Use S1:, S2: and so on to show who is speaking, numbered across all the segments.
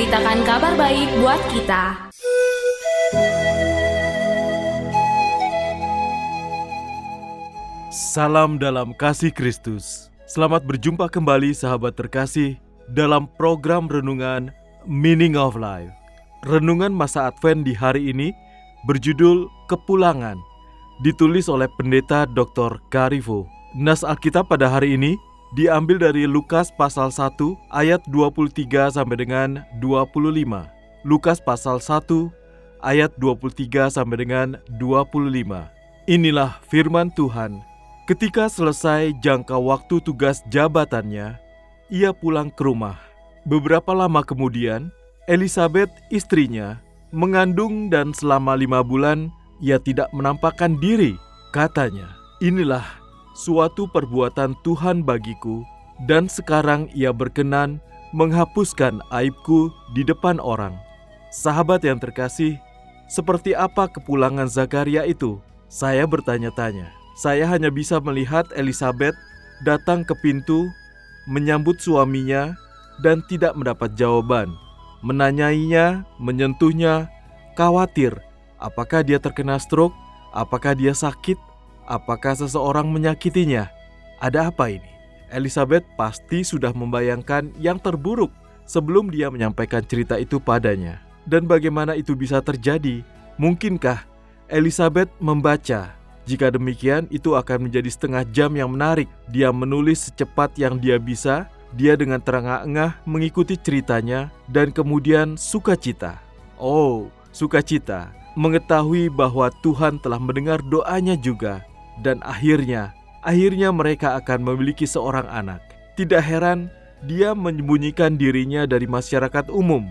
S1: memberitakan kabar baik buat kita
S2: Salam dalam kasih Kristus. Selamat berjumpa kembali sahabat terkasih dalam program renungan Meaning of Life. Renungan masa Advent di hari ini berjudul Kepulangan, ditulis oleh Pendeta Dr. Karifo. Nas Alkitab pada hari ini diambil dari Lukas pasal 1 ayat 23 sampai dengan 25. Lukas pasal 1 ayat 23 sampai dengan 25. Inilah firman Tuhan. Ketika selesai jangka waktu tugas jabatannya, ia pulang ke rumah. Beberapa lama kemudian, Elizabeth istrinya mengandung dan selama lima bulan ia tidak menampakkan diri. Katanya, inilah suatu perbuatan Tuhan bagiku dan sekarang ia berkenan menghapuskan aibku di depan orang. Sahabat yang terkasih, seperti apa kepulangan Zakaria itu? Saya bertanya-tanya. Saya hanya bisa melihat Elizabeth datang ke pintu, menyambut suaminya, dan tidak mendapat jawaban. Menanyainya, menyentuhnya, khawatir apakah dia terkena stroke, apakah dia sakit, apakah seseorang menyakitinya. Ada apa ini? Elizabeth pasti sudah membayangkan yang terburuk sebelum dia menyampaikan cerita itu padanya. Dan bagaimana itu bisa terjadi? Mungkinkah Elizabeth membaca jika demikian, itu akan menjadi setengah jam yang menarik. Dia menulis secepat yang dia bisa, dia dengan terengah-engah mengikuti ceritanya, dan kemudian sukacita. Oh, sukacita, mengetahui bahwa Tuhan telah mendengar doanya juga, dan akhirnya, akhirnya mereka akan memiliki seorang anak. Tidak heran, dia menyembunyikan dirinya dari masyarakat umum.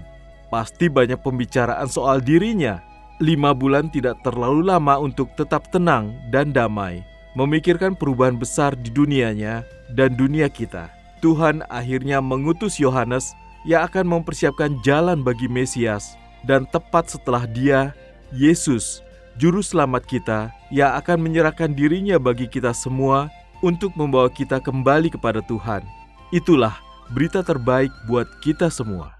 S2: Pasti banyak pembicaraan soal dirinya lima bulan tidak terlalu lama untuk tetap tenang dan damai, memikirkan perubahan besar di dunianya dan dunia kita. Tuhan akhirnya mengutus Yohanes yang akan mempersiapkan jalan bagi Mesias, dan tepat setelah dia, Yesus, Juru Selamat kita, yang akan menyerahkan dirinya bagi kita semua untuk membawa kita kembali kepada Tuhan. Itulah berita terbaik buat kita semua.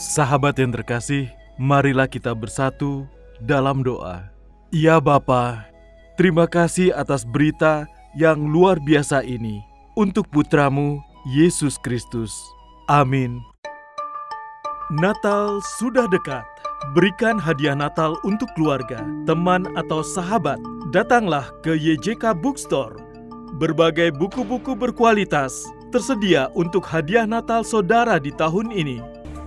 S2: Sahabat yang terkasih, marilah kita bersatu dalam doa. Ya Bapa, terima kasih atas berita yang luar biasa ini untuk putramu Yesus Kristus. Amin. Natal sudah dekat. Berikan hadiah Natal untuk keluarga, teman atau sahabat. Datanglah ke YJK Bookstore. Berbagai buku-buku berkualitas tersedia untuk hadiah Natal saudara di tahun ini.